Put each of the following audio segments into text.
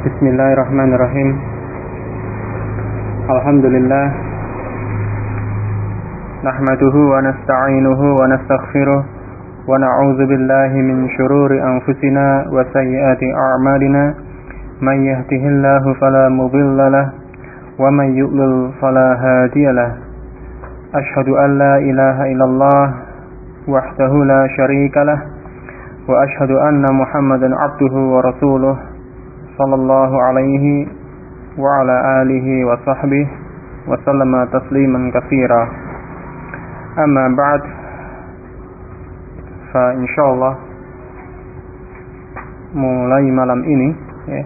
بسم الله الرحمن الرحيم الحمد لله نحمده ونستعينه ونستغفره ونعوذ بالله من شرور أنفسنا وسيئات أعمالنا من يهده الله فلا مضل له ومن يؤلل فلا هادي له أشهد أن لا إله إلا الله وحده لا شريك له وأشهد أن محمدا عبده ورسوله صلى الله عليه وعلى آله وصحبه وسلم تسليما كثيرا أما بعد فإن شاء الله mulai malam ini ya,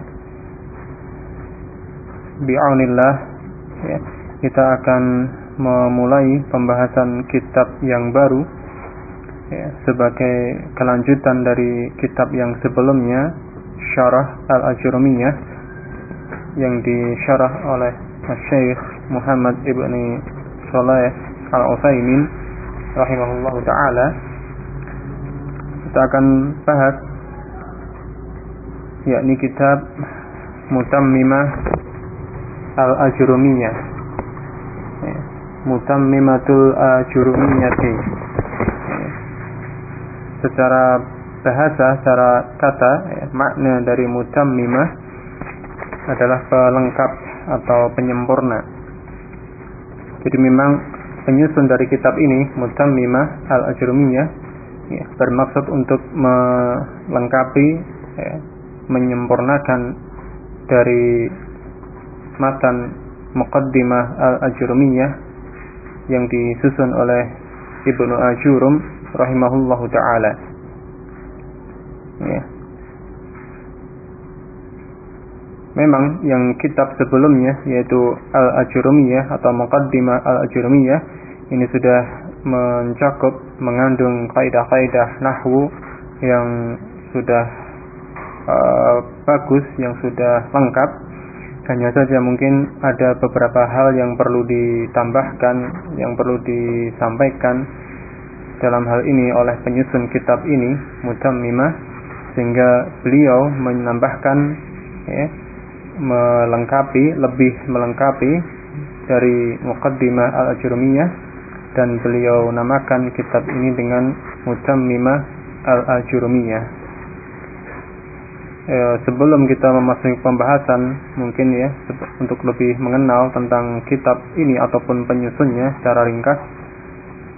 bi'aunillah ya, kita akan memulai pembahasan kitab yang baru ya, sebagai kelanjutan dari kitab yang sebelumnya syarah Al-Ajurumiyah yang disyarah oleh Syekh Muhammad Ibni Saleh Al-Utsaimin rahimahullahu taala. Kita akan bahas yakni kitab Mutammimah Al-Ajurumiyah ya, Mutammimatul Ajurumiyah secara bahasa secara kata ya, makna dari mutammimah adalah pelengkap atau penyempurna. Jadi memang penyusun dari kitab ini Mutammimah Al-Ajrumiyah ya, bermaksud untuk melengkapi ya, menyempurnakan dari matan Muqaddimah Al-Ajrumiyah yang disusun oleh Ibnu Ajurum rahimahullahu taala ya. Memang yang kitab sebelumnya yaitu Al-Ajurumiyah atau Muqaddimah Al-Ajurumiyah ini sudah mencakup mengandung kaidah-kaidah nahwu yang sudah uh, bagus, yang sudah lengkap. Hanya saja mungkin ada beberapa hal yang perlu ditambahkan, yang perlu disampaikan dalam hal ini oleh penyusun kitab ini, Mutammimah sehingga beliau menambahkan ya, melengkapi lebih melengkapi dari Muqaddimah Al-Ajrumiyah dan beliau namakan kitab ini dengan Mutammimah Al-Ajrumiyah. E, sebelum kita memasuki pembahasan mungkin ya untuk lebih mengenal tentang kitab ini ataupun penyusunnya secara ringkas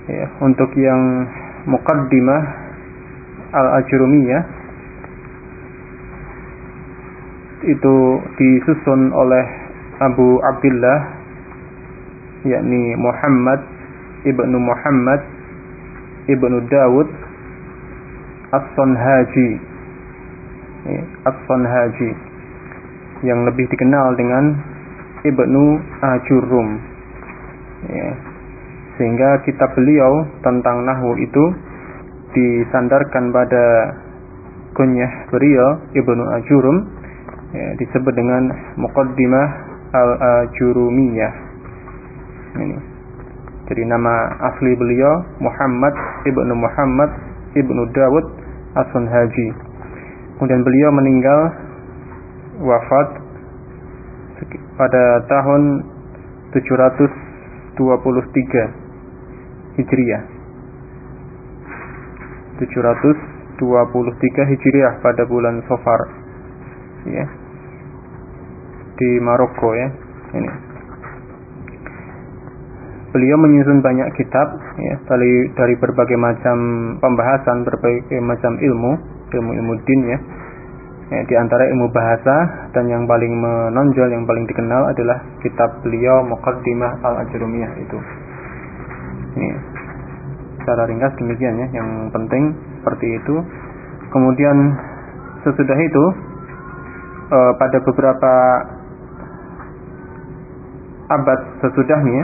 ya untuk yang Muqaddimah Al-Ajrumiyah itu disusun oleh Abu Abdullah yakni Muhammad ibnu Muhammad ibnu Dawud As-Sanhaji. As-Sanhaji yang lebih dikenal dengan Ibnu Ajurum. Ya. sehingga kitab beliau tentang Nahwu itu disandarkan pada kunyah beliau Ibnu Ajurum ya, disebut dengan Muqaddimah Al-Ajurumiyah. Ini. Jadi nama asli beliau Muhammad ibnu Muhammad ibnu Dawud Asun Haji. Kemudian beliau meninggal wafat pada tahun 723 Hijriah. 723 Hijriah pada bulan Safar. Ya di Maroko ya. Ini. Beliau menyusun banyak kitab ya dari dari berbagai macam pembahasan berbagai macam ilmu ilmu ilmu din ya. Ya, di antara ilmu bahasa dan yang paling menonjol yang paling dikenal adalah kitab beliau Muqaddimah Al-Ajrumiyah itu. Ini. Secara ringkas demikian ya, yang penting seperti itu. Kemudian sesudah itu uh, pada beberapa abad sesudahnya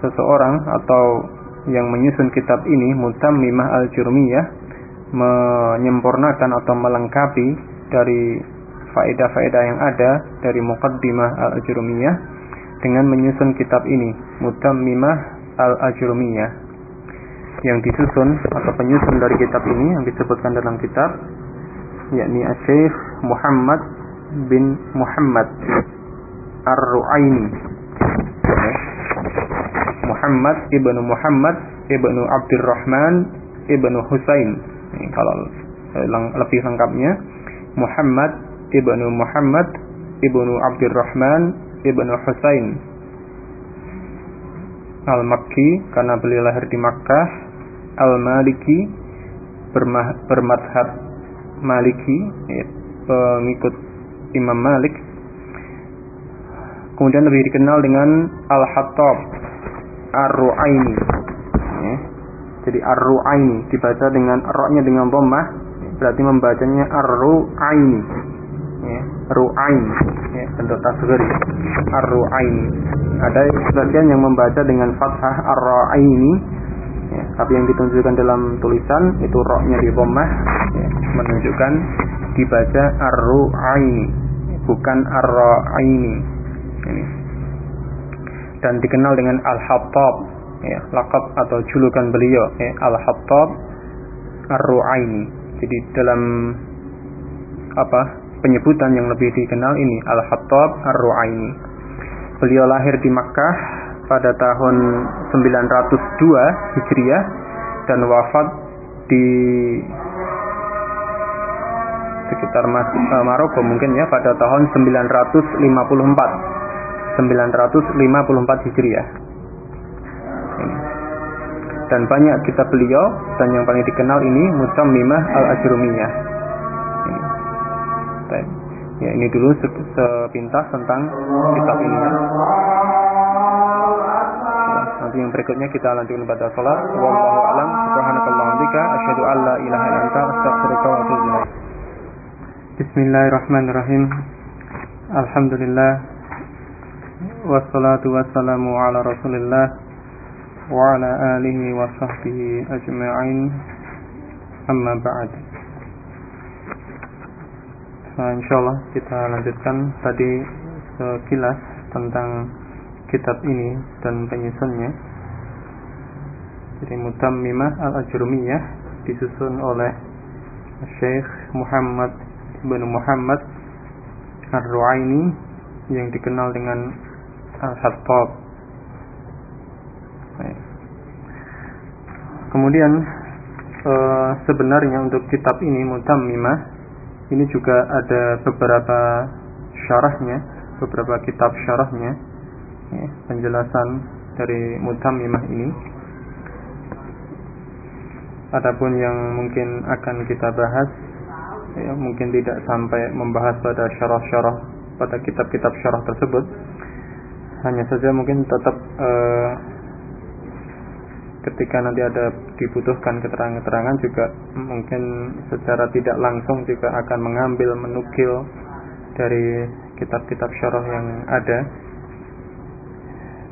seseorang atau yang menyusun kitab ini Mutammimah al-Jurmiyah menyempurnakan atau melengkapi dari faedah-faedah yang ada dari Muqaddimah al-Ajrumiyah dengan menyusun kitab ini Mutammimah al-Ajrumiyah yang disusun atau penyusun dari kitab ini yang disebutkan dalam kitab yakni Syekh Muhammad bin Muhammad Ar-Ru'aini. Muhammad ibnu Muhammad ibnu Abdurrahman ibnu Husain. Kalau lebih lengkapnya. Muhammad ibnu Muhammad ibnu Abdurrahman ibnu Husain. Al-Makki karena beliau lahir di Makkah. Al-Maliki bermadhab Maliki ya, pengikut Imam Malik kemudian lebih dikenal dengan Al-Hattab Ar-Ru'aini. Ya. jadi Ar-Ru'aini dibaca dengan roknya dengan dhammah berarti membacanya Ar-Ru'aini. Ya. Ru'ain ya, bentuk tasghir. Ar-Ru'aini. Ada sebagian yang membaca dengan fathah Ar-Ru'aini. Ya, tapi yang ditunjukkan dalam tulisan itu roknya di dhammah ya, menunjukkan dibaca Ar-Ru'aini bukan Ar-Ra'aini ini. Dan dikenal dengan Al-Hattab ya, lakab atau julukan beliau ya, Al-Hattab Ar-Ru'aini. Jadi dalam apa penyebutan yang lebih dikenal ini Al-Hattab Ar-Ru'aini. Beliau lahir di Makkah pada tahun 902 Hijriah dan wafat di sekitar uh, Maroko mungkin ya pada tahun 954 954 Hijriah. Dan banyak kitab beliau dan yang paling dikenal ini Mutammimah Al-Ajrumiyah. Ya ini dulu sepintas tentang kitab ini. Ya. nanti yang berikutnya kita lanjutkan pada salat wallahu a'lam. Subhanakallahumma bika asyhadu an la ilaha Bismillahirrahmanirrahim. Alhamdulillah Wassalatu wassalamu ala rasulillah Wa ala alihi wa sahbihi ajma'in. Amma ba'd. Nah insyaAllah kita lanjutkan tadi sekilas tentang kitab ini dan penyusunnya. Jadi Mutammimah Al-Ajrumiyah disusun oleh Syekh Muhammad bin Muhammad Ar-Ru'aini yang dikenal dengan Al-Hattab. Kemudian e, sebenarnya untuk kitab ini Mutammimah ini juga ada beberapa syarahnya, beberapa kitab syarahnya, ya, penjelasan dari Mutammimah ini. Adapun yang mungkin akan kita bahas ya, mungkin tidak sampai membahas pada syarah-syarah pada kitab-kitab syarah tersebut hanya saja mungkin tetap uh, ketika nanti ada dibutuhkan keterangan-keterangan juga mungkin secara tidak langsung juga akan mengambil menukil dari kitab-kitab syarah yang ada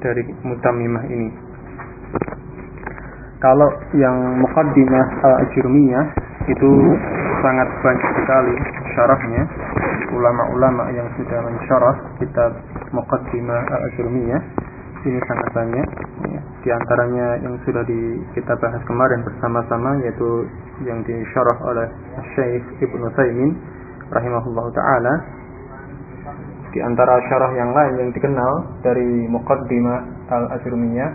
dari mutamimah ini. Kalau yang muqaddimah al-ajrumiyah itu sangat banyak sekali syarahnya ulama-ulama yang sudah mensyarah kitab Muqaddimah Al-Ajrumiyah ini sangat banyak ya. di antaranya yang sudah di, kita bahas kemarin bersama-sama yaitu yang disyarah oleh Syekh Ibnu Taimin rahimahullah taala di antara syarah yang lain yang dikenal dari Muqaddimah Al-Ajrumiyah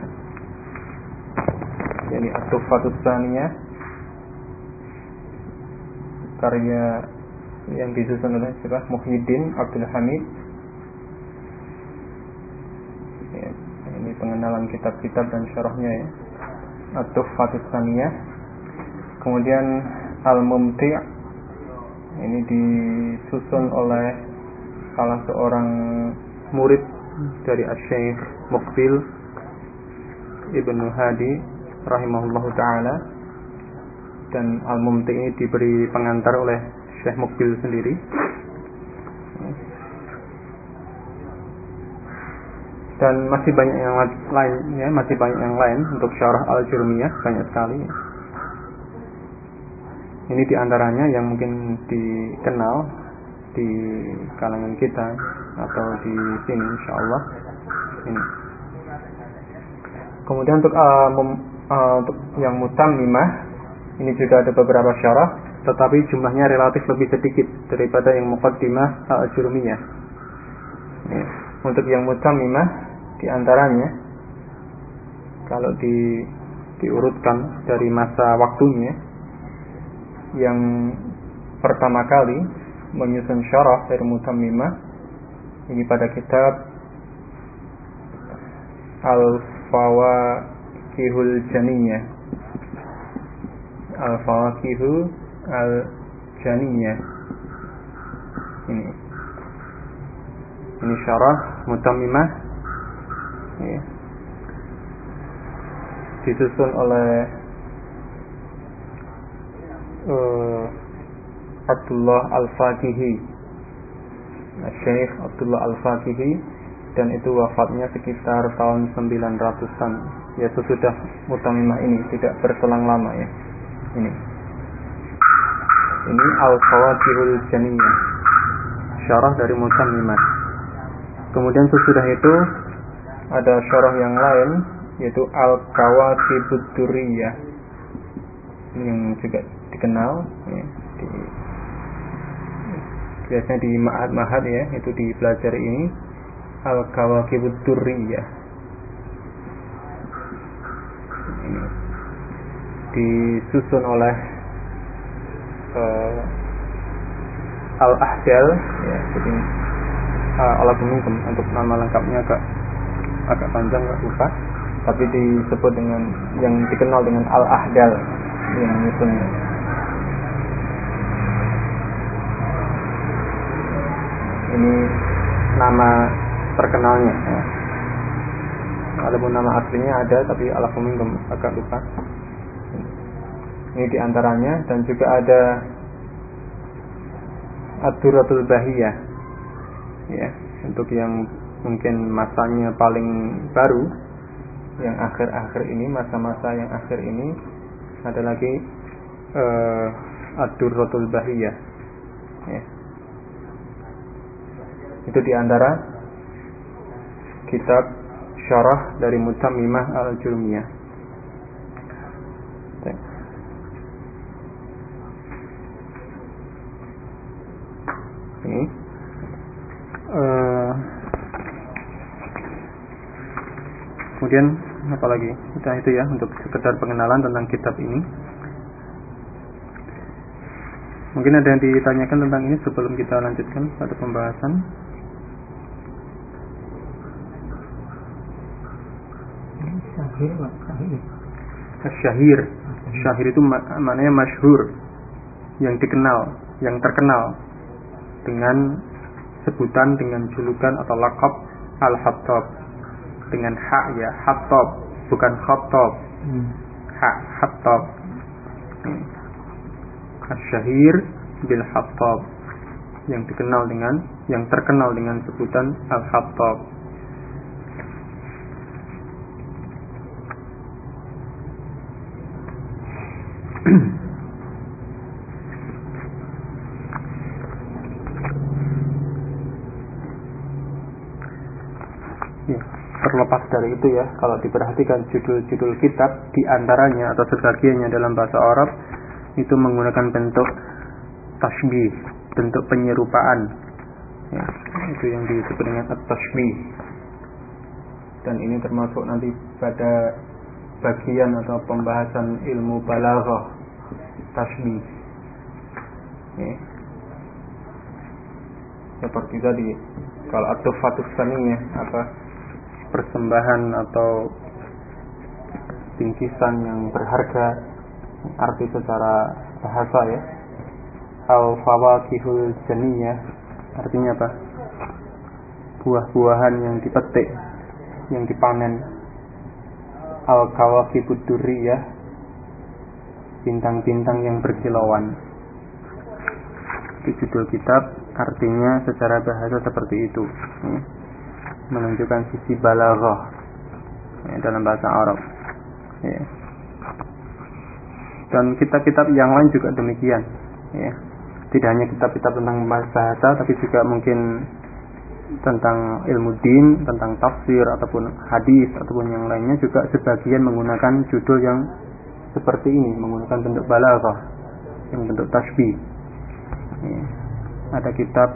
yakni At-Tufatus Tsaniyah karya yang disusun oleh siapa? Muhyiddin Abdul Hamid. Ya, ini pengenalan kitab-kitab dan syarahnya ya. At-Tuhfatus kemudian Al-Mumti' ini disusun oleh salah seorang murid dari Asy-Syaikh Muqbil Ibnu Hadi rahimahullahu taala. Dan Al-Mumti ini diberi pengantar oleh Syekh Mukbil sendiri. Dan masih banyak yang lain ya, masih banyak yang lain untuk syarah Al-Jurmiyah banyak sekali. Ini di antaranya yang mungkin dikenal di kalangan kita atau di sini insya Allah ini. Kemudian untuk uh, mem, uh, untuk yang mutammimah ini juga ada beberapa syarah tetapi jumlahnya relatif lebih sedikit daripada yang muqaddimah al-jurmiyah. Ya. Untuk yang mutamimah di antaranya kalau di diurutkan dari masa waktunya yang pertama kali menyusun syarah dari mutamimah ini pada kitab Al-Fawakihul Janiyah Al-Fawakihu al-janiyah ini. Ini syarah mutamimah ya. disusun oleh uh, Abdullah Al-Fakihi. Syekh Abdullah Al-Fakihi. Dan itu wafatnya sekitar tahun 900-an ya sesudah mutamimah ini tidak berselang lama ya. Ini ini Al-Fawakihul Janiyah Syarah dari Musammimah Kemudian sesudah itu Ada syarah yang lain Yaitu Al-Kawakibud Duriyah. Yang juga dikenal ya, di, Biasanya di Ma'ad-Mahad ya Itu dipelajari ini. Al-Kawakibud Duriyah. Disusun oleh uh, al-ahdal ya jadi uh, ala untuk nama lengkapnya agak agak panjang agak lupa tapi disebut dengan yang dikenal dengan al-ahdal yang menyusunnya ini nama terkenalnya ya. Walaupun nama aslinya ada tapi ala agak lupa ini di antaranya dan juga ada Aduratul Bahiyah. Ya untuk yang mungkin masanya paling baru. Yang akhir-akhir ini masa-masa yang akhir ini. Ada lagi uh, Ad-Durratul Bahiyah. Ya. itu di antara kitab syarah dari Mutamimah Al-Jurmiyah ini uh, kemudian apa lagi kita itu ya untuk sekedar pengenalan tentang kitab ini. Mungkin ada yang ditanyakan tentang ini sebelum kita lanjutkan pada pembahasan. Syahir syahir. Itu maknanya masyhur yang dikenal yang terkenal dengan sebutan dengan julukan atau lakop al-hattab dengan hak ya hattab bukan hmm. hak hattab hmm. asyahir bil hattab yang dikenal dengan yang terkenal dengan sebutan al-hattab terlepas dari itu ya kalau diperhatikan judul-judul kitab di antaranya atau sebagiannya dalam bahasa Arab itu menggunakan bentuk tasbih bentuk penyerupaan. Ya, itu yang disebut dengan tasbih dan ini termasuk nanti pada bagian atau pembahasan ilmu balaghah tasbih ya. seperti tadi kalau atau fatus ya apa persembahan atau bingkisan yang berharga arti secara bahasa ya. Al fawakihul janiyah artinya apa? Buah-buahan yang dipetik yang dipanen. Al kawakibud duriyah bintang-bintang yang berkilauan. Itu judul kitab artinya secara bahasa seperti itu. Ya menunjukkan sisi balaghah ya, dalam bahasa Arab. Ya. Dan kitab-kitab yang lain juga demikian. Ya. Tidak hanya kitab-kitab tentang bahasa, tapi juga mungkin tentang ilmu din, tentang tafsir ataupun hadis ataupun yang lainnya juga sebagian menggunakan judul yang seperti ini, menggunakan bentuk balaghah. yang bentuk tasbih ya. ada kitab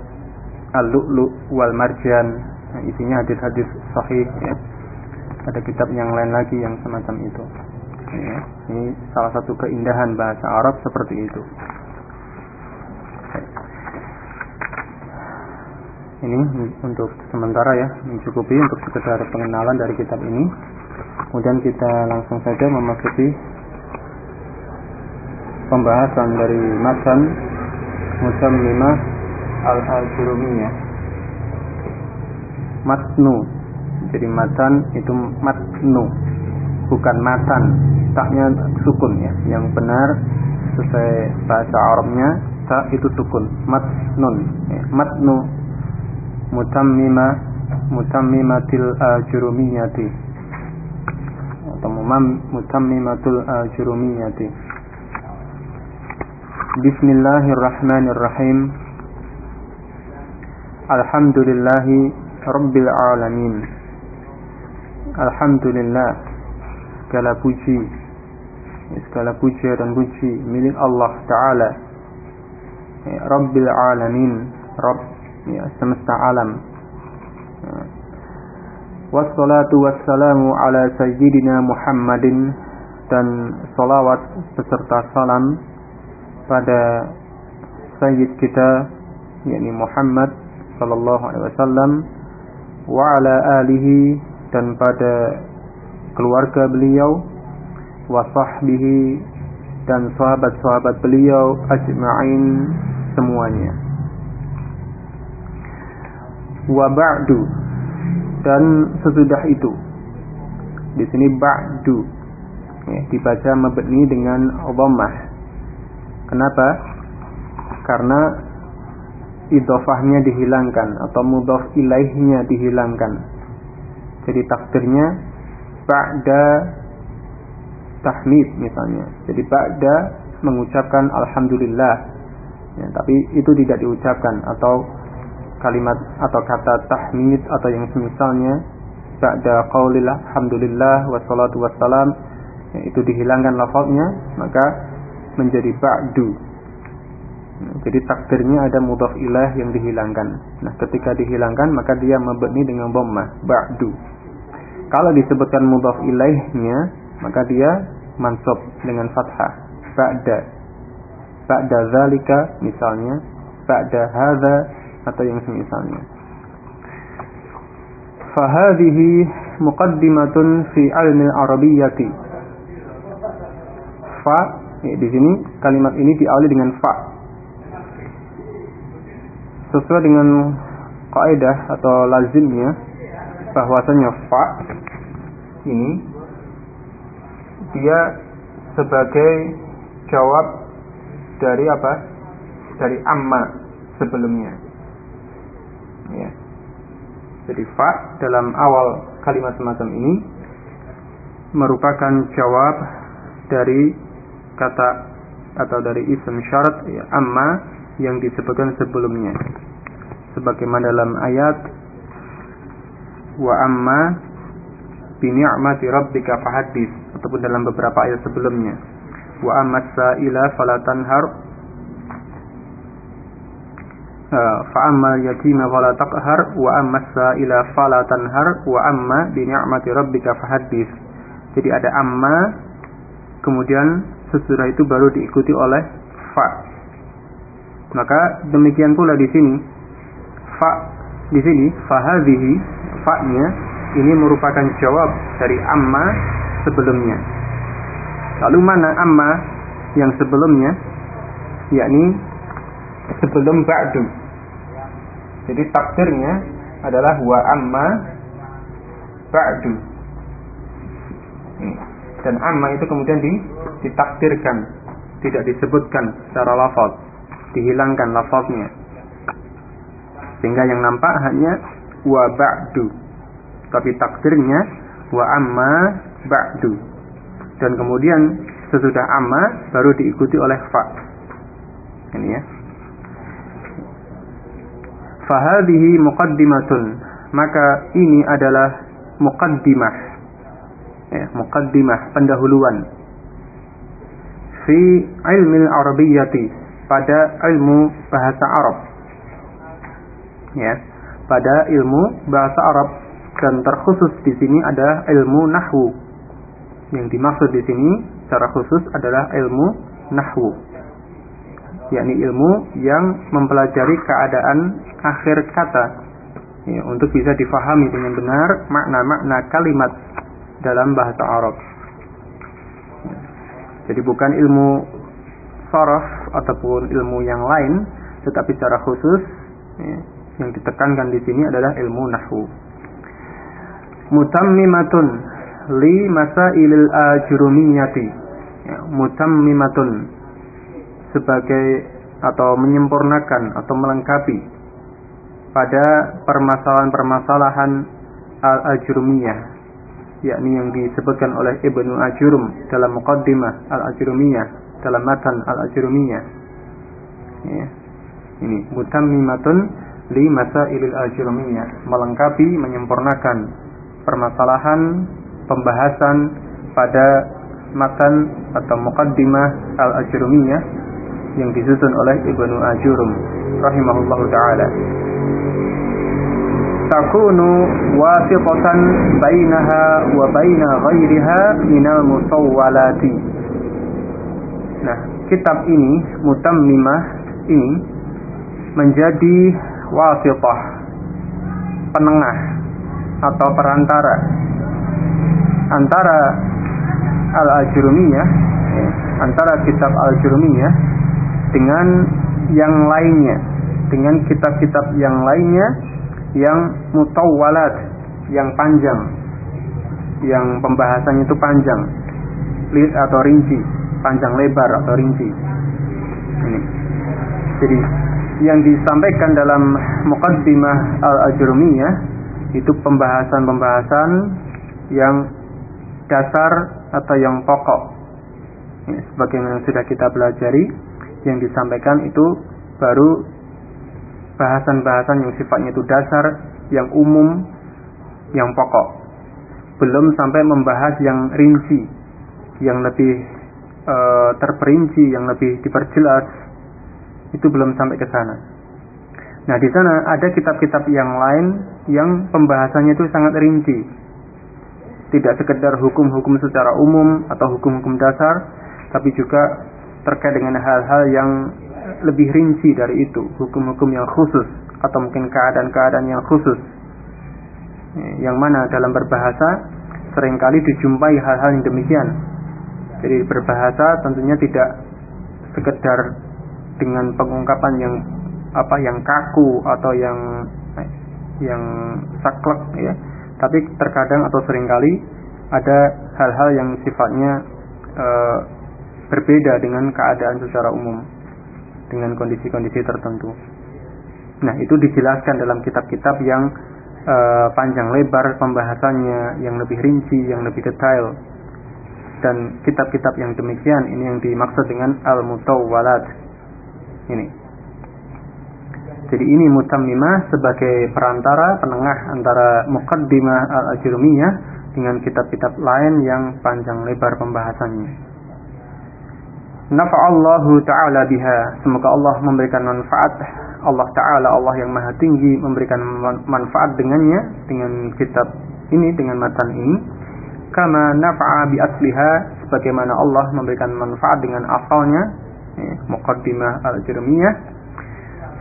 Al-Lu'lu wal Marjan nah, isinya hadis-hadis sahih ya. ada kitab yang lain lagi yang semacam itu ya. ini salah satu keindahan bahasa Arab seperti itu ini untuk sementara ya mencukupi untuk sekedar pengenalan dari kitab ini kemudian kita langsung saja memasuki pembahasan dari matan lima al-ajurumiyah matnu. Jadi matan itu matnu bukan matan. Taknya sukun ya. Yang benar sesuai bahasa Arabnya tak itu sukun. Matnun. Ya. matnu. Mutammima mutammimatil ajurumiyati. Atau mutammimatul ajurumiyati. Bismillahirrahmanirrahim. Alhamdulillahi Rabbil Alamin. Alhamdulillah. Segala puji. Segala puji dan puji Milik Allah Ta'ala. Ya, Rabbil Alamin. Rabb ya, semesta alam. Wassalatu wassalamu ala sayyidina Muhammadin Dan salawat beserta salam pada sayyid kita yakni Muhammad sallallahu alaihi wasallam wa ala alihi dan pada keluarga beliau wa sahbihi dan sahabat-sahabat beliau ajma'in semuanya. Wa ba'du dan sesudah itu. Di sini ba'du. Ya, dibaca mabni dengan dhammah Kenapa? Karena idofahnya dihilangkan atau mudof ilaihnya dihilangkan. Jadi takdirnya ba'da tahmid misalnya. Jadi ba'da mengucapkan alhamdulillah. Ya, tapi itu tidak diucapkan atau kalimat atau kata tahmid atau yang semisalnya ba'da qaulil alhamdulillah wassalatu wassalam ya, itu dihilangkan lafaznya maka menjadi ba'du. Jadi takdirnya ada mudhaf ilah yang dihilangkan. Nah, ketika dihilangkan maka dia membeni dengan dhammah, ba'du. Kalau disebutkan mudhaf ilaihnya, maka dia mansub dengan fathah, ba'da. Ba'da zalika misalnya, ba'da hadza atau yang semisalnya. Fahadhihi muqaddimatun fi ilmi al-arabiyyati. Fa Ya, di sini kalimat ini diawali dengan fa. Sesuai dengan kaidah atau lazimnya bahwasanya fa ini dia sebagai jawab dari apa? Dari amma sebelumnya. Ya. Jadi fa dalam awal kalimat semacam ini merupakan jawab dari kata atau dari isim syarat ya, amma yang disebutkan sebelumnya. Sebagaimana dalam ayat wa amma bi ni'mati rabbika fahaddits ataupun dalam beberapa ayat sebelumnya. Wa amma sa'ila fala tanhar uh, fa amma yatima fala taqhar wa amma sa'ila fala tanhar wa amma bi ni'mati rabbika fahaddits. Jadi ada amma kemudian sesudah itu baru diikuti oleh fa. Maka demikian pula di sini fa di sini fahadhihi fa-nya ini merupakan jawab dari amma sebelumnya. Lalu mana amma yang sebelumnya? Yakni sebelum ba'du. Jadi takdirnya adalah wa amma ba'du. Dan amma itu kemudian di ditakdirkan, tidak disebutkan secara lafaz, dihilangkan lafaznya. Sehingga yang nampak hanya wa ba'du. Tapi takdirnya wa amma ba'du. Dan kemudian sesudah amma baru diikuti oleh fa. Ini ya. Fahadihi muqaddimatun. Maka ini adalah muqaddimah. Ya, muqaddimah pendahuluan fi ilmi arabiyyati pada ilmu bahasa Arab. Ya pada ilmu bahasa Arab. Dan terkhusus di sini ada ilmu nahwu. Yang dimaksud di sini secara khusus adalah ilmu nahwu. Yakni ilmu yang mempelajari keadaan akhir kata. Ya, untuk bisa difahami dengan benar makna-makna kalimat dalam bahasa Arab. Jadi bukan ilmu sorof ataupun ilmu yang lain, tetapi secara khusus ya, yang ditekankan di sini adalah ilmu nahwu. Mutammimatun li masailil ajrumiyati. Ya, mutammimatun sebagai atau menyempurnakan atau melengkapi pada permasalahan-permasalahan al-ajrumiyah yakni yang disebutkan oleh Ibnu Ajurum dalam Muqaddimah al-ajrumiyah dalam matan al-ajrumiyah. Ya. ini mutammimatun li masailil ajrumiyah. Melengkapi menyempurnakan permasalahan pembahasan pada matan atau Muqaddimah al-ajrumiyah yang disusun oleh Ibnu Ajurum rahimahullahu taala. Takunu wasiqatan bainaha wa baina ghairiha minal musawwalati kitab ini mutammimah ini menjadi wasitah penengah atau perantara. Antara al-ajrumiyah antara kitab al-ajrumiyah dengan yang lainnya dengan kitab-kitab yang lainnya yang mutawwalat yang panjang yang pembahasannya itu panjang atau rinci panjang lebar atau rinci ini. Jadi yang disampaikan dalam muqaddimah al-ajrumiyah itu pembahasan-pembahasan yang dasar atau yang pokok. Ya, sebagaimana sudah kita pelajari yang disampaikan itu baru bahasan-bahasan yang sifatnya itu dasar, yang umum, yang pokok. Belum sampai membahas yang rinci, yang lebih e, terperinci, yang lebih diperjelas. Itu belum sampai ke sana. Nah, di sana ada kitab-kitab yang lain yang pembahasannya itu sangat rinci. Tidak sekedar hukum-hukum secara umum atau hukum-hukum dasar, tapi juga terkait dengan hal-hal yang lebih rinci dari itu, hukum-hukum yang khusus atau mungkin keadaan-keadaan yang khusus. Yang mana dalam berbahasa sering kali dijumpai hal-hal yang demikian. Jadi berbahasa tentunya tidak sekedar dengan pengungkapan yang apa yang kaku atau yang yang saklek ya. Tapi terkadang atau sering kali ada hal-hal yang sifatnya uh, berbeda dengan keadaan secara umum dengan kondisi-kondisi tertentu. Nah, itu dijelaskan dalam kitab-kitab yang uh, panjang lebar pembahasannya, yang lebih rinci, yang lebih detail. Dan kitab-kitab yang demikian ini yang dimaksud dengan al-mutawwalat. Ini. Jadi ini mutammimah sebagai perantara penengah antara muqaddimah al-ajrumiyah dengan kitab-kitab lain yang panjang lebar pembahasannya nafa'allahu ta'ala biha. Semoga Allah memberikan manfaat. Allah Ta'ala, Allah yang maha tinggi memberikan manfaat dengannya, dengan kitab ini, dengan matan ini. Kama nafa'a bi asliha, sebagaimana Allah memberikan manfaat dengan asalnya, ya, Muqaddimah al-Jirmiyah.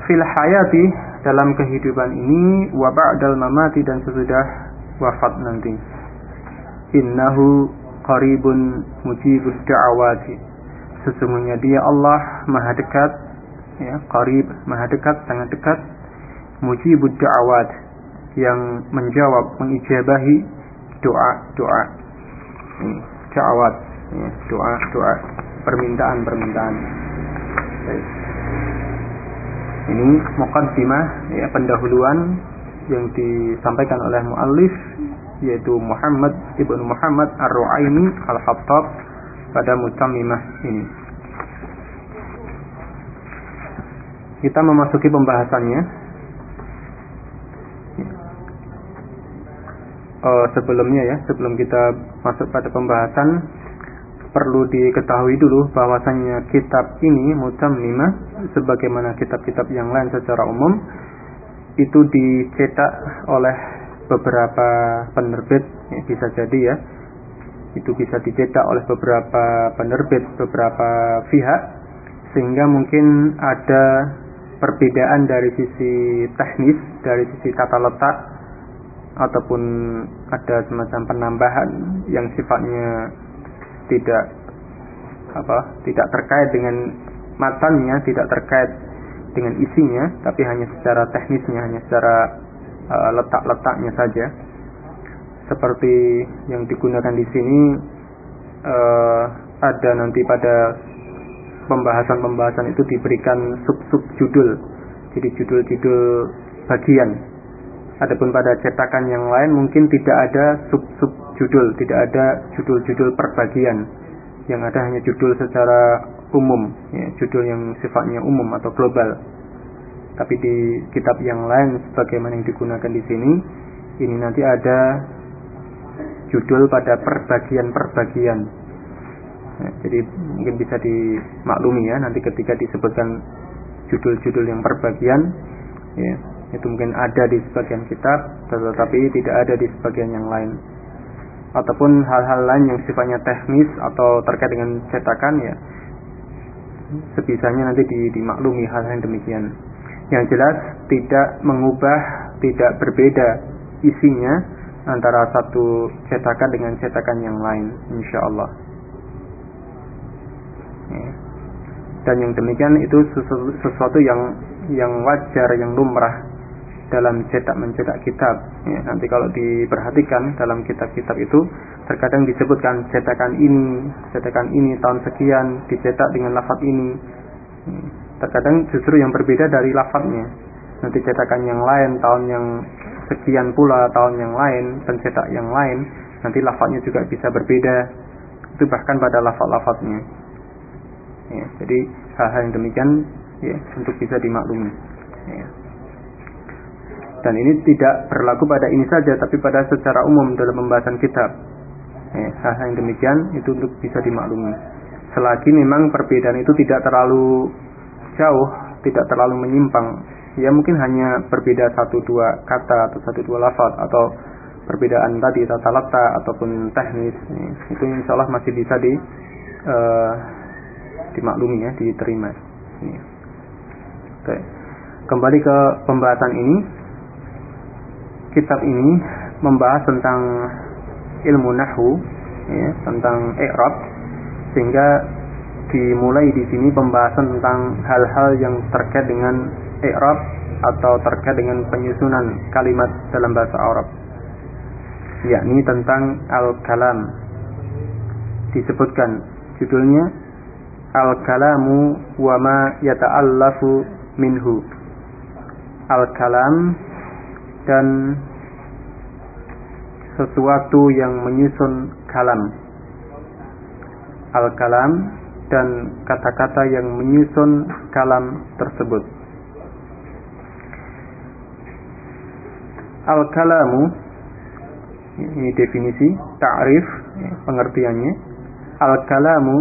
Fil hayati, dalam kehidupan ini, wa ba'dal mamati dan sesudah wafat nanti. Innahu qaribun mujibud da'awati sesungguhnya dia Allah maha dekat ya qarib maha dekat sangat dekat mujibud da'awat yang menjawab mengijabahi doa-doa ini da'awat ya, doa-doa permintaan-permintaan. Ini muqaddimah ya pendahuluan yang disampaikan oleh muallif yaitu Muhammad ibnu Muhammad Ar-Ru'aini Al-Hattab pada mutammimah ini. Kita memasuki pembahasannya. Uh, sebelumnya ya, sebelum kita masuk pada pembahasan, perlu diketahui dulu bahwasanya kitab ini mutammimah sebagaimana kitab-kitab yang lain secara umum itu dicetak oleh beberapa penerbit ya, bisa jadi ya itu bisa dicetak oleh beberapa penerbit beberapa pihak sehingga mungkin ada perbedaan dari sisi teknis dari sisi tata letak ataupun ada semacam penambahan yang sifatnya tidak apa tidak terkait dengan matanya tidak terkait dengan isinya tapi hanya secara teknisnya hanya secara uh, letak-letaknya saja. Seperti yang digunakan di sini uh, ada nanti pada pembahasan-pembahasan itu diberikan sub-sub judul. Jadi judul-judul bagian adapun pada cetakan yang lain mungkin tidak ada sub-sub judul, tidak ada judul-judul perbagian. Yang ada hanya judul secara umum, ya, judul yang sifatnya umum atau global. Tapi di kitab yang lain sebagaimana yang digunakan di sini, ini nanti ada judul pada perbagian-perbagian. Ya, jadi mungkin bisa dimaklumi ya nanti ketika disebutkan judul-judul yang perbagian, ya, itu mungkin ada di sebagian kitab, tetapi tidak ada di sebagian yang lain ataupun hal-hal lain yang sifatnya teknis atau terkait dengan cetakan ya sebisanya nanti dimaklumi hal-hal yang demikian. Yang jelas tidak mengubah, tidak berbeda isinya antara satu cetakan dengan cetakan yang lain, insya Allah. Ya. Dan yang demikian itu sesuatu yang yang wajar, yang lumrah dalam cetak mencetak kitab. Ya, nanti kalau diperhatikan dalam kitab-kitab itu terkadang disebutkan cetakan ini, cetakan ini tahun sekian dicetak dengan lafaz ini. Ya, terkadang justru yang berbeda dari lafaznya. Nanti cetakan yang lain tahun yang sekian pula tahun yang lain pencetak yang lain nanti lafaznya juga bisa berbeda. Itu bahkan pada lafaz-lafaznya. Ya, jadi hal-hal yang demikian ya untuk bisa dimaklumi. Ya. Dan ini tidak berlaku pada ini saja, tapi pada secara umum dalam pembahasan kitab. Eh, hal-hal yang demikian itu untuk bisa dimaklumi. Selagi memang perbedaan itu tidak terlalu jauh, tidak terlalu menyimpang, ya mungkin hanya berbeda satu dua kata atau satu dua lafaz atau perbedaan tadi tata letak ataupun teknis ya, itu insya Allah masih bisa di uh, dimaklumi ya diterima. Ya. Oke. Kembali ke pembahasan ini kitab ini membahas tentang ilmu nahwu ya, tentang i'rab sehingga dimulai di sini pembahasan tentang hal-hal yang terkait dengan i'rab atau terkait dengan penyusunan kalimat dalam bahasa Arab yakni tentang al-kalam. Disebutkan judulnya al-kalamu wa ma yata'allafu minhu. Al-kalam dan sesuatu yang menyusun kalam. Al-kalam dan kata-kata yang menyusun kalam tersebut. Al-kalamu ini definisi ta'rif pengertiannya. Al-kalamu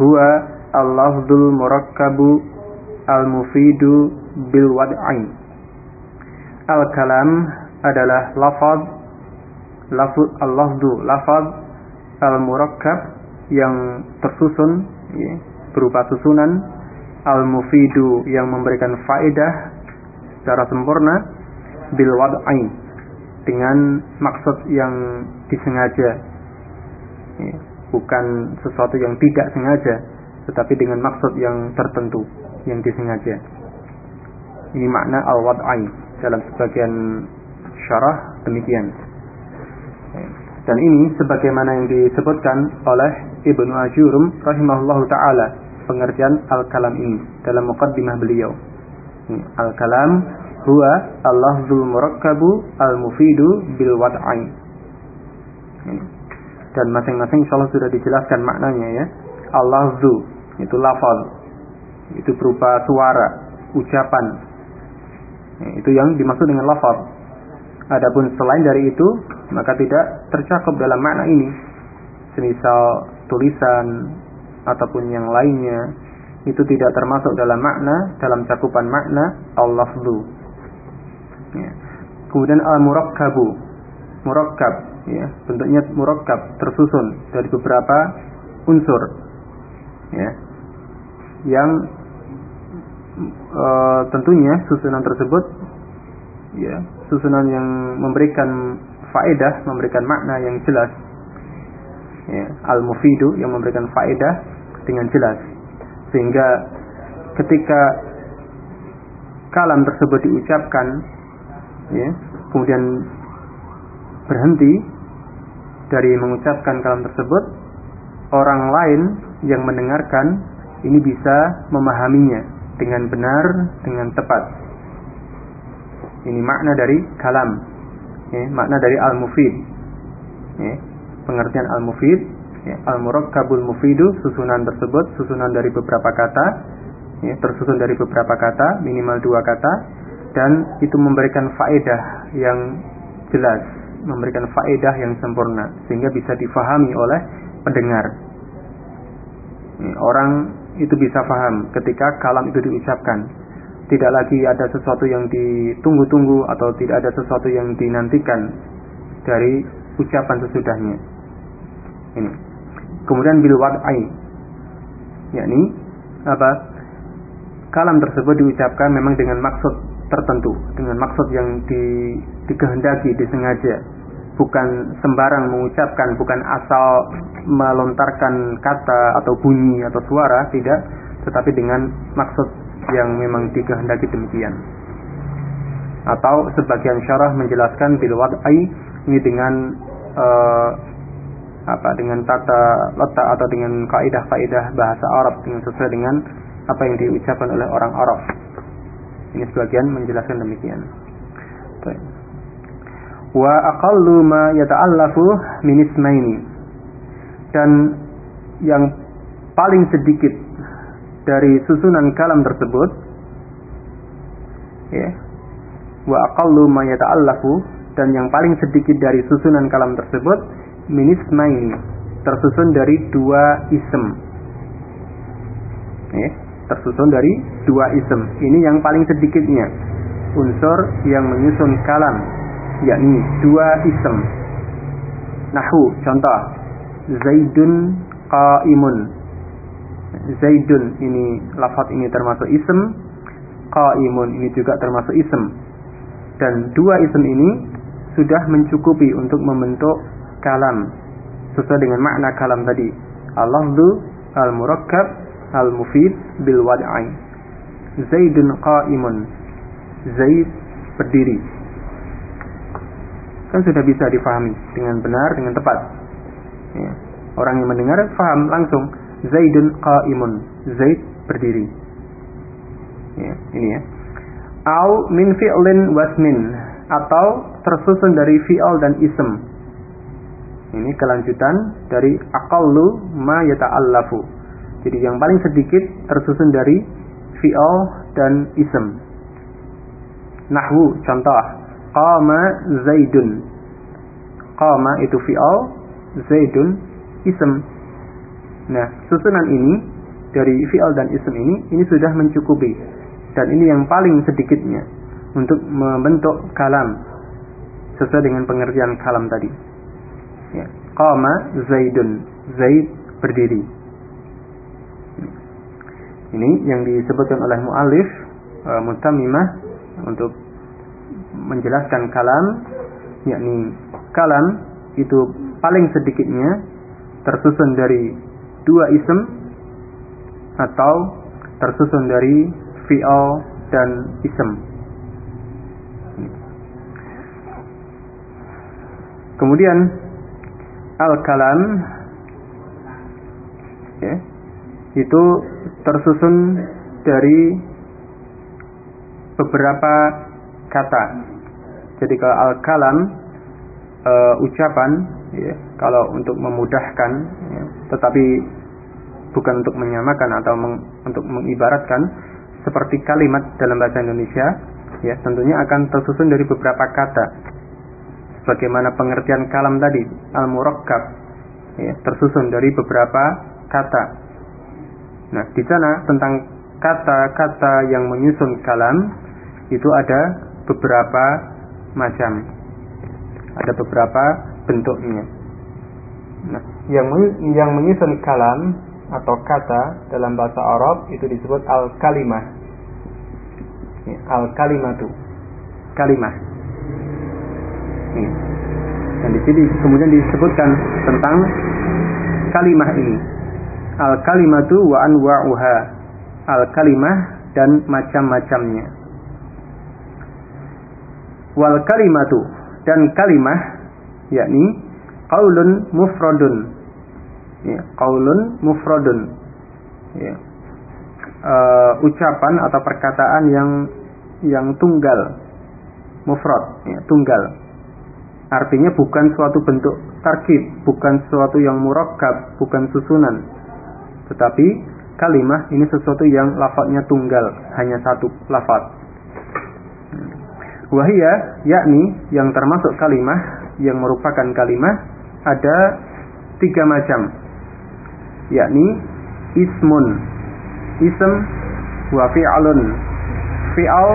huwa al-lafdul murakkabu al-mufidu bil wad'ain Al-kalam adalah lafaz lafaz al-lafdu lafaz al-murakkab yang tersusun ya, berupa susunan al-mufidu yang memberikan faedah secara sempurna bil wad'ain dengan maksud yang disengaja. Ya, bukan sesuatu yang tidak sengaja tetapi dengan maksud yang tertentu yang disengaja. Ini makna al-wad'ain dalam sebagian syarah demikian. Dan ini sebagaimana yang disebutkan oleh Ibnu Ajurum rahimahullahu taala pengertian al-kalam ini dalam muqaddimah beliau. Al-kalam huwa al-lafzul murakkabu al-mufidu bil wad'ain. Dan masing-masing insyaallah sudah dijelaskan maknanya ya. Al-lafzu itu lafaz. Itu berupa suara, ucapan, itu yang dimaksud dengan lafaz. Adapun selain dari itu, maka tidak tercakup dalam makna ini. Semisal tulisan ataupun yang lainnya itu tidak termasuk dalam makna dalam cakupan makna al-lafzu. Ya. Kemudian al-murakkabu. Murakkab ya, bentuknya murakkab tersusun dari beberapa unsur. Ya. Yang e, tentunya susunan tersebut ya, susunan yang memberikan faedah, memberikan makna yang jelas. Ya, al-mufidu yang memberikan faedah dengan jelas. Sehingga ketika kalam tersebut diucapkan ya kemudian berhenti dari mengucapkan kalam tersebut orang lain yang mendengarkan ini bisa memahaminya dengan benar dengan tepat. Ini makna dari kalam. Ya, makna dari al-mufid. Ya, pengertian al-mufid. Ya, al-murakkabul mufidu susunan tersebut susunan dari beberapa kata. Ya, tersusun dari beberapa kata minimal dua kata. Dan itu memberikan faedah yang jelas. Memberikan faedah yang sempurna. Sehingga bisa difahami oleh pendengar. Ya, orang itu bisa paham ketika kalam itu diucapkan. Tidak lagi ada sesuatu yang ditunggu-tunggu atau tidak ada sesuatu yang dinantikan dari ucapan sesudahnya. Ini. Kemudian bil wad'i yakni apa kalam tersebut diucapkan memang dengan maksud tertentu dengan maksud yang di, dikehendaki disengaja bukan sembarang mengucapkan bukan asal melontarkan kata atau bunyi atau suara tidak tetapi dengan maksud yang memang dikehendaki demikian atau sebagian syarah menjelaskan bil wad'i ini dengan uh, apa dengan tata letak atau dengan kaidah-kaidah bahasa Arab dengan sesuai dengan apa yang diucapkan oleh orang Arab. Ini sebagian menjelaskan demikian. Wa aqallu ma yata'allafu min ismaini. Dan yang paling sedikit dari susunan kalam tersebut ya. Wa aqallu ma yata'allafu dan yang paling sedikit dari susunan kalam tersebut minismaini tersusun dari dua isem. Eh, tersusun dari dua isem. Ini yang paling sedikitnya unsur yang menyusun kalam, yakni dua isem. Nahu, contoh Zaidun qaimun. Zaidun ini lafaz ini termasuk isem, qaimun ini juga termasuk isem. Dan dua isem ini sudah mencukupi untuk membentuk kalam sesuai dengan makna kalam tadi. Al-lafzu al-murakkab al-mufid bil wad'i. Zaidun qa'imun. Zaid berdiri. Kan sudah bisa difahami dengan benar, dengan tepat. Ya. Orang yang mendengar faham langsung. Zaidun qa'imun. Zaid berdiri. Ya, ini ya. Au min fi'lin wasmin atau tersusun dari fi'al dan ism ini kelanjutan dari aqallu ma yata'allafu. Jadi yang paling sedikit tersusun dari fi'al dan ism. Nahwu contoh qama zaidun. Qama itu fi'al, zaidun ism. Nah, susunan ini dari fi'al dan ism ini ini sudah mencukupi dan ini yang paling sedikitnya untuk membentuk kalam sesuai dengan pengertian kalam tadi. Ya. Qama Zaidun. Zaid berdiri. Ini yang disebutkan oleh muallif uh, mutamimah untuk menjelaskan kalam yakni kalam itu paling sedikitnya tersusun dari dua isem atau tersusun dari fi'al dan isem. Kemudian al-kalam ya, itu tersusun dari beberapa kata. Jadi kalau al-kalam e, ucapan ya, kalau untuk memudahkan ya, tetapi bukan untuk menyamakan atau meng, untuk mengibaratkan seperti kalimat dalam bahasa Indonesia ya tentunya akan tersusun dari beberapa kata bagaimana pengertian kalam tadi al-murakkab ya, tersusun dari beberapa kata. Nah, di sana tentang kata-kata yang menyusun kalam itu ada beberapa macam. Ada beberapa bentuknya. Nah, yang yang menyusun kalam atau kata dalam bahasa Arab itu disebut al-kalimah. Ya, al-kalimatu. Kalimah. Ya. Dan di sini kemudian disebutkan tentang kalimah ini. Al-kalimatu wa anwa'uha. Al-kalimah dan macam-macamnya. Wal kalimatu dan kalimah yakni qaulun mufradun. Ya, qaulun mufradun. Ya. Uh, ucapan atau perkataan yang yang tunggal mufrad ya, tunggal Artinya bukan suatu bentuk tarkib, bukan sesuatu yang murakkab, bukan susunan. Tetapi kalimah ini sesuatu yang lafadznya tunggal, hanya satu lafaz. Wahia yakni yang termasuk kalimah yang merupakan kalimah ada tiga macam yakni ismun ism wa fi'alun fi'al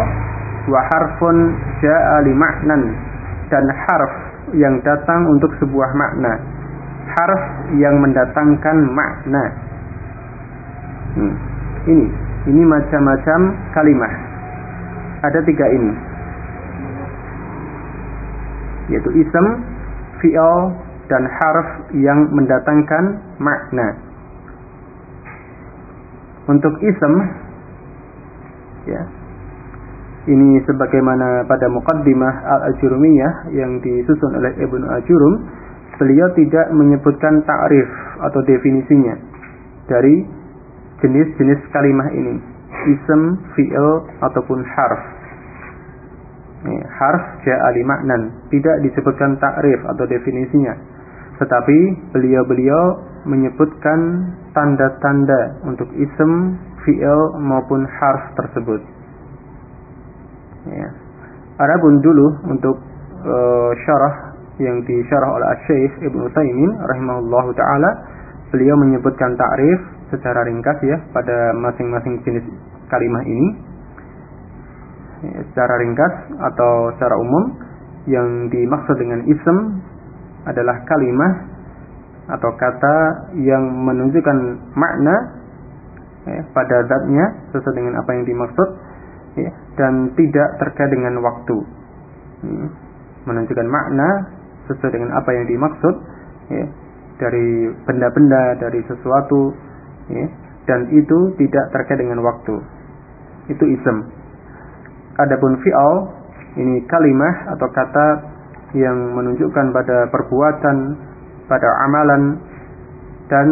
wa harfun ja'a li ma'nan dan harf yang datang untuk sebuah makna. Harf yang mendatangkan makna. Hmm. Ini, ini macam-macam kalimah. Ada tiga ini, yaitu ism, fi'al, dan harf yang mendatangkan makna. Untuk ism, ya, ini sebagaimana pada muqaddimah Al-Ajurumiyah yang disusun oleh Ibnu Ajurum, beliau tidak menyebutkan ta'rif atau definisinya dari jenis-jenis kalimah ini, ism, fi'il ataupun harf. Harf ja'ali maknan, tidak disebutkan ta'rif atau definisinya. Tetapi beliau-beliau menyebutkan tanda-tanda untuk ism, fi'il maupun harf tersebut. Ya. Adapun dulu untuk uh, syarah yang disyarah oleh Syekh Ibnu Taimin rahimahullah taala, beliau menyebutkan ta'rif secara ringkas ya pada masing-masing jenis kalimat ini. Ya, secara ringkas atau secara umum yang dimaksud dengan ism adalah kalimat atau kata yang menunjukkan makna ya, pada zatnya sesuai dengan apa yang dimaksud ya, dan tidak terkait dengan waktu. Hmm. Menunjukkan makna sesuai dengan apa yang dimaksud ya, dari benda-benda, dari sesuatu, ya, dan itu tidak terkait dengan waktu. Itu ism. Adapun fi'al ini kalimah atau kata yang menunjukkan pada perbuatan, pada amalan dan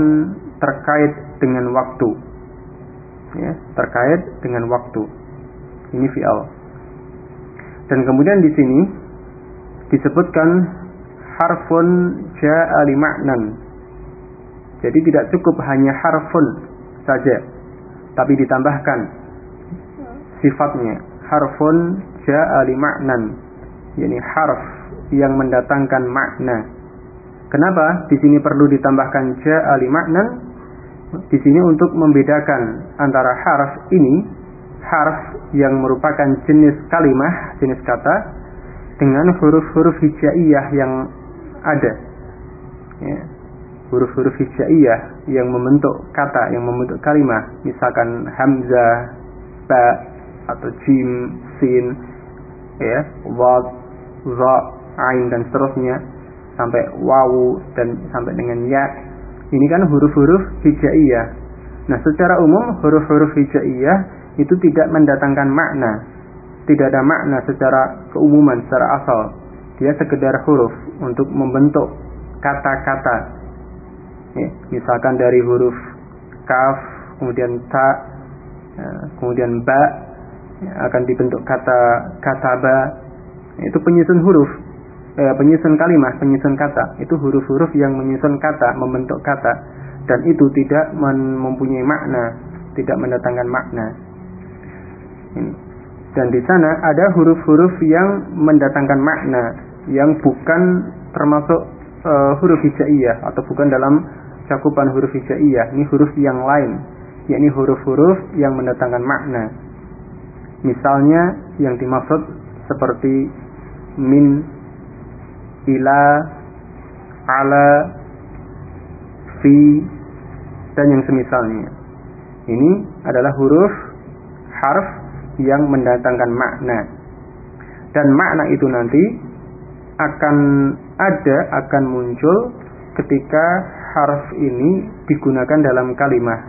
terkait dengan waktu. Ya, terkait dengan waktu. Ini fi'al. Dan kemudian di sini disebutkan harfun ja'a li ma'nan. Jadi tidak cukup hanya harfun saja, tapi ditambahkan sifatnya harfun ja'a li ma'nan. Yani harf yang mendatangkan makna. Kenapa di sini perlu ditambahkan ja'a li ma'nan? Di sini untuk membedakan antara harf ini harf yang merupakan jenis kalimah, jenis kata dengan huruf-huruf hijaiyah yang ada. Ya. Huruf-huruf hijaiyah yang membentuk kata, yang membentuk kalimah, misalkan hamzah, ba atau jim, sin, ya, wad, za, ain dan seterusnya sampai wawu dan sampai dengan ya. Ini kan huruf-huruf hijaiyah. Nah, secara umum huruf-huruf hijaiyah itu tidak mendatangkan makna. Tidak ada makna secara keumuman, secara asal. Dia sekedar huruf untuk membentuk kata-kata. Ya, misalkan dari huruf kaf, kemudian ta, ya, kemudian ba, akan dibentuk kata kata ba. Itu penyusun huruf, eh, penyusun kalimat, penyusun kata. Itu huruf-huruf yang menyusun kata, membentuk kata, dan itu tidak mempunyai makna, tidak mendatangkan makna. Dan di sana ada huruf-huruf yang mendatangkan makna yang bukan termasuk uh, huruf hijaiyah atau bukan dalam cakupan huruf hijaiyah. Ini huruf yang lain, yakni huruf-huruf yang mendatangkan makna. Misalnya yang dimaksud seperti min, ila, ala, fi, dan yang semisalnya. Ini adalah huruf harf yang mendatangkan makna. Dan makna itu nanti akan ada, akan muncul ketika harf ini digunakan dalam kalimat.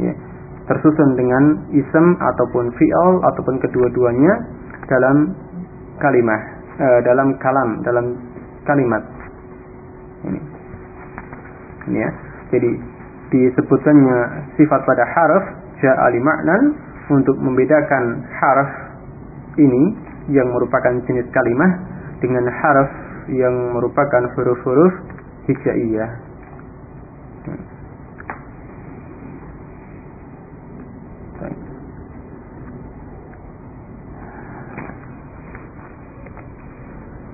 Ya. Tersusun dengan isem ataupun fi'al ataupun kedua-duanya dalam kalimat, eh, dalam kalam, dalam kalimat. Ini. Ini ya. Jadi disebutkannya sifat pada harf ja'ali ma'nan untuk membedakan harf ini yang merupakan jenis kalimat dengan harf yang merupakan huruf-huruf hijaiyah.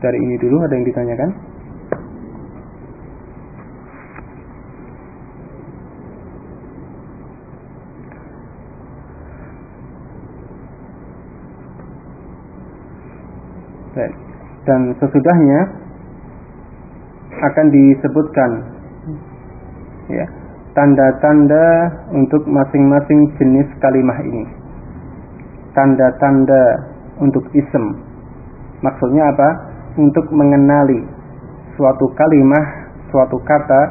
Dari ini dulu ada yang ditanyakan? Dan sesudahnya akan disebutkan ya tanda-tanda untuk masing-masing jenis kalimah ini. Tanda-tanda untuk isem. Maksudnya apa? Untuk mengenali suatu kalimah, suatu kata,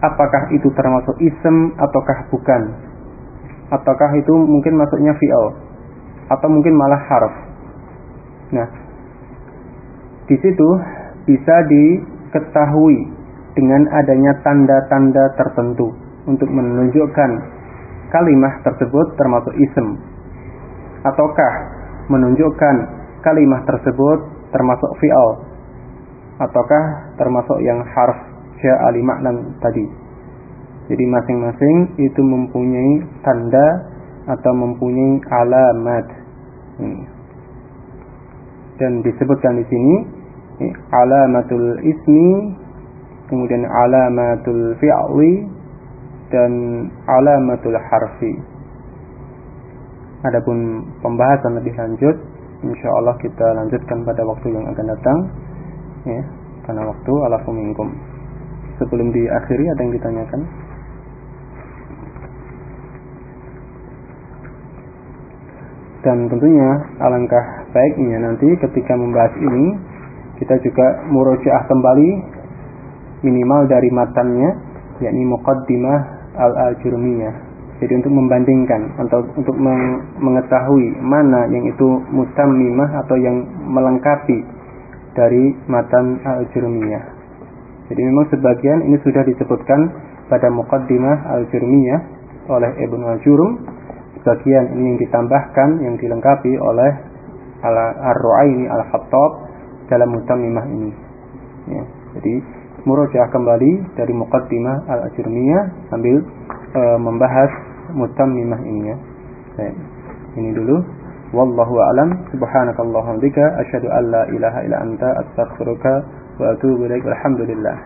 apakah itu termasuk isem ataukah bukan? Ataukah itu mungkin masuknya fi'al atau mungkin malah harf. Nah, di situ bisa diketahui dengan adanya tanda-tanda tertentu untuk menunjukkan kalimat tersebut termasuk isem ataukah menunjukkan kalimat tersebut termasuk fi'al ataukah termasuk yang harf ja'ali maknan tadi. Jadi masing-masing itu mempunyai tanda atau mempunyai alamat. Ini. dan disebutkan di sini alamatul ismi kemudian alamatul fi'li dan alamatul harfi. Adapun pembahasan lebih lanjut insyaallah kita lanjutkan pada waktu yang akan datang ya karena waktu. Alafu minkum. Sebelum diakhiri ada yang ditanyakan? Dan tentunya alangkah baiknya nanti ketika membahas ini kita juga murojaah kembali minimal dari matannya yakni muqaddimah al-ajurmiyah jadi untuk membandingkan atau untuk mengetahui mana yang itu mutammimah atau yang melengkapi dari matan al-jurmiyah jadi memang sebagian ini sudah disebutkan pada muqaddimah al-jurmiyah oleh Ibnu al-Jurum sebagian ini yang ditambahkan yang dilengkapi oleh al-Ru'aini al-Khattab dalam mutammimah ini. Ya, jadi murojaah kembali dari muqaddimah al-ajrumiyah sambil e, membahas mutammimah ini ya. Baik. Ini dulu. Wallahu a'lam. Subhanakallahumma bika asyhadu an la ilaha illa anta astaghfiruka wa atubu ilaik. Alhamdulillah.